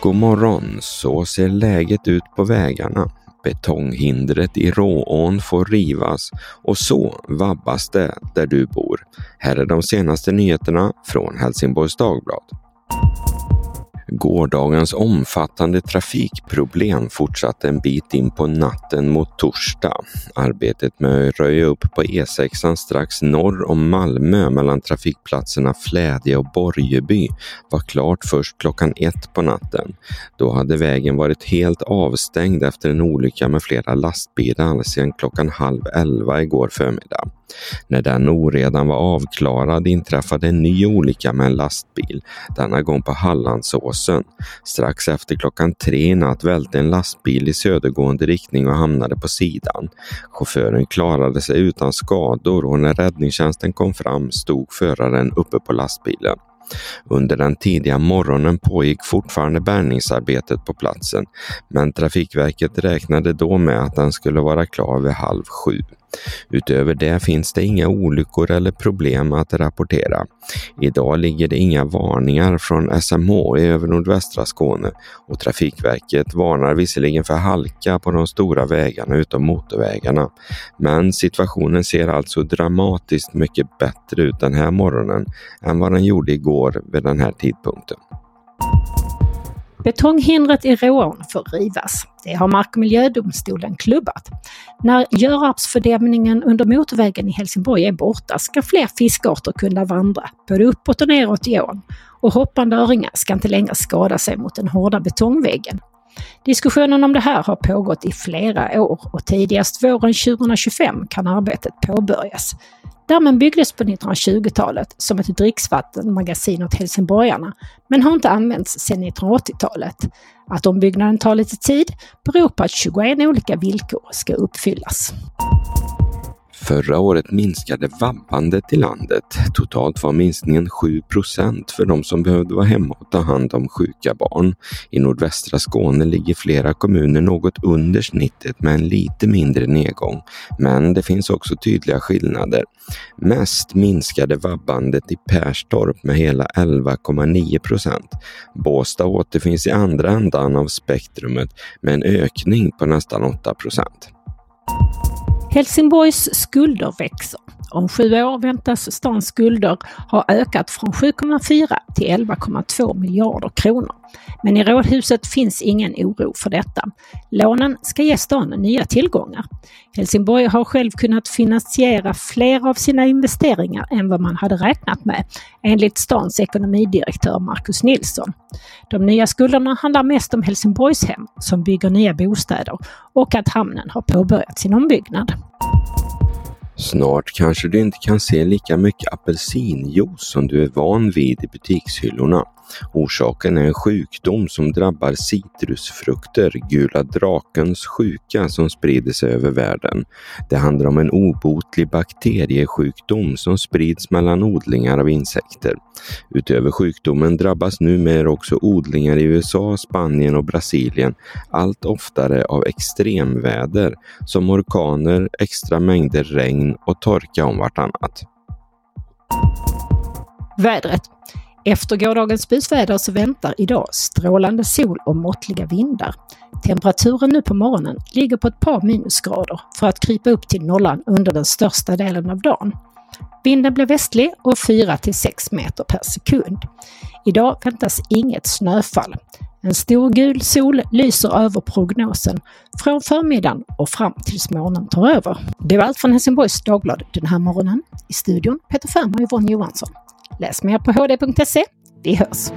god morgon, så ser läget ut på vägarna. Betonghindret i Råån får rivas och så vabbas det där du bor. Här är de senaste nyheterna från Helsingborgs Dagblad. Gårdagens omfattande trafikproblem fortsatte en bit in på natten mot torsdag. Arbetet med att röja upp på E6 strax norr om Malmö mellan trafikplatserna Flädje och Borgeby var klart först klockan ett på natten. Då hade vägen varit helt avstängd efter en olycka med flera lastbilar sedan klockan halv elva igår förmiddag. När den oredan var avklarad inträffade en ny olycka med en lastbil, denna gång på Hallandsåsen. Strax efter klockan tre i natt välte en lastbil i södergående riktning och hamnade på sidan. Chauffören klarade sig utan skador och när räddningstjänsten kom fram stod föraren uppe på lastbilen. Under den tidiga morgonen pågick fortfarande bärgningsarbetet på platsen, men Trafikverket räknade då med att den skulle vara klar vid halv sju. Utöver det finns det inga olyckor eller problem att rapportera. Idag ligger det inga varningar från SMHI över nordvästra Skåne och Trafikverket varnar visserligen för halka på de stora vägarna utom motorvägarna. Men situationen ser alltså dramatiskt mycket bättre ut den här morgonen än vad den gjorde igår vid den här tidpunkten. Betonghindret i Råån får rivas. Det har Mark och miljödomstolen klubbat. När Görarpsfördämningen under motorvägen i Helsingborg är borta ska fler fiskarter kunna vandra både uppåt och neråt i ån och hoppande öringar ska inte längre skada sig mot den hårda betongväggen. Diskussionen om det här har pågått i flera år och tidigast våren 2025 kan arbetet påbörjas. Dammen byggdes på 1920-talet som ett dricksvattenmagasin åt helsingborgarna, men har inte använts sedan 1980-talet. Att ombyggnaden tar lite tid beror på att 21 olika villkor ska uppfyllas. Förra året minskade vabbandet i landet. Totalt var minskningen 7% för de som behövde vara hemma och ta hand om sjuka barn. I nordvästra Skåne ligger flera kommuner något under snittet med en lite mindre nedgång. Men det finns också tydliga skillnader. Mest minskade vabbandet i Perstorp med hela 11,9 procent. Båstad återfinns i andra ändan av spektrumet med en ökning på nästan 8 procent. Helsingborgs skulder växer. Om sju år väntas stans skulder ha ökat från 7,4 till 11,2 miljarder kronor. Men i rådhuset finns ingen oro för detta. Lånen ska ge stan nya tillgångar. Helsingborg har själv kunnat finansiera fler av sina investeringar än vad man hade räknat med, enligt stans ekonomidirektör Marcus Nilsson. De nya skulderna handlar mest om Helsingborgshem som bygger nya bostäder och att hamnen har påbörjat sin ombyggnad. Snart kanske du inte kan se lika mycket apelsinjuice som du är van vid i butikshyllorna. Orsaken är en sjukdom som drabbar citrusfrukter, gula drakens sjuka som sprider sig över världen. Det handlar om en obotlig bakteriesjukdom som sprids mellan odlingar av insekter. Utöver sjukdomen drabbas numera också odlingar i USA, Spanien och Brasilien allt oftare av extremväder som orkaner, extra mängder regn och torka om vartannat. Vädret efter gårdagens busväder så väntar idag strålande sol och måttliga vindar. Temperaturen nu på morgonen ligger på ett par minusgrader för att krypa upp till nollan under den största delen av dagen. Vinden blir västlig och 4 till 6 meter per sekund. Idag väntas inget snöfall. En stor gul sol lyser över prognosen från förmiddagen och fram tills morgonen tar över. Det var allt från Helsingborgs Dagblad den här morgonen. I studion Peter Ferm och Yvonne Johansson. Läs mer på hd.se. Vi hörs!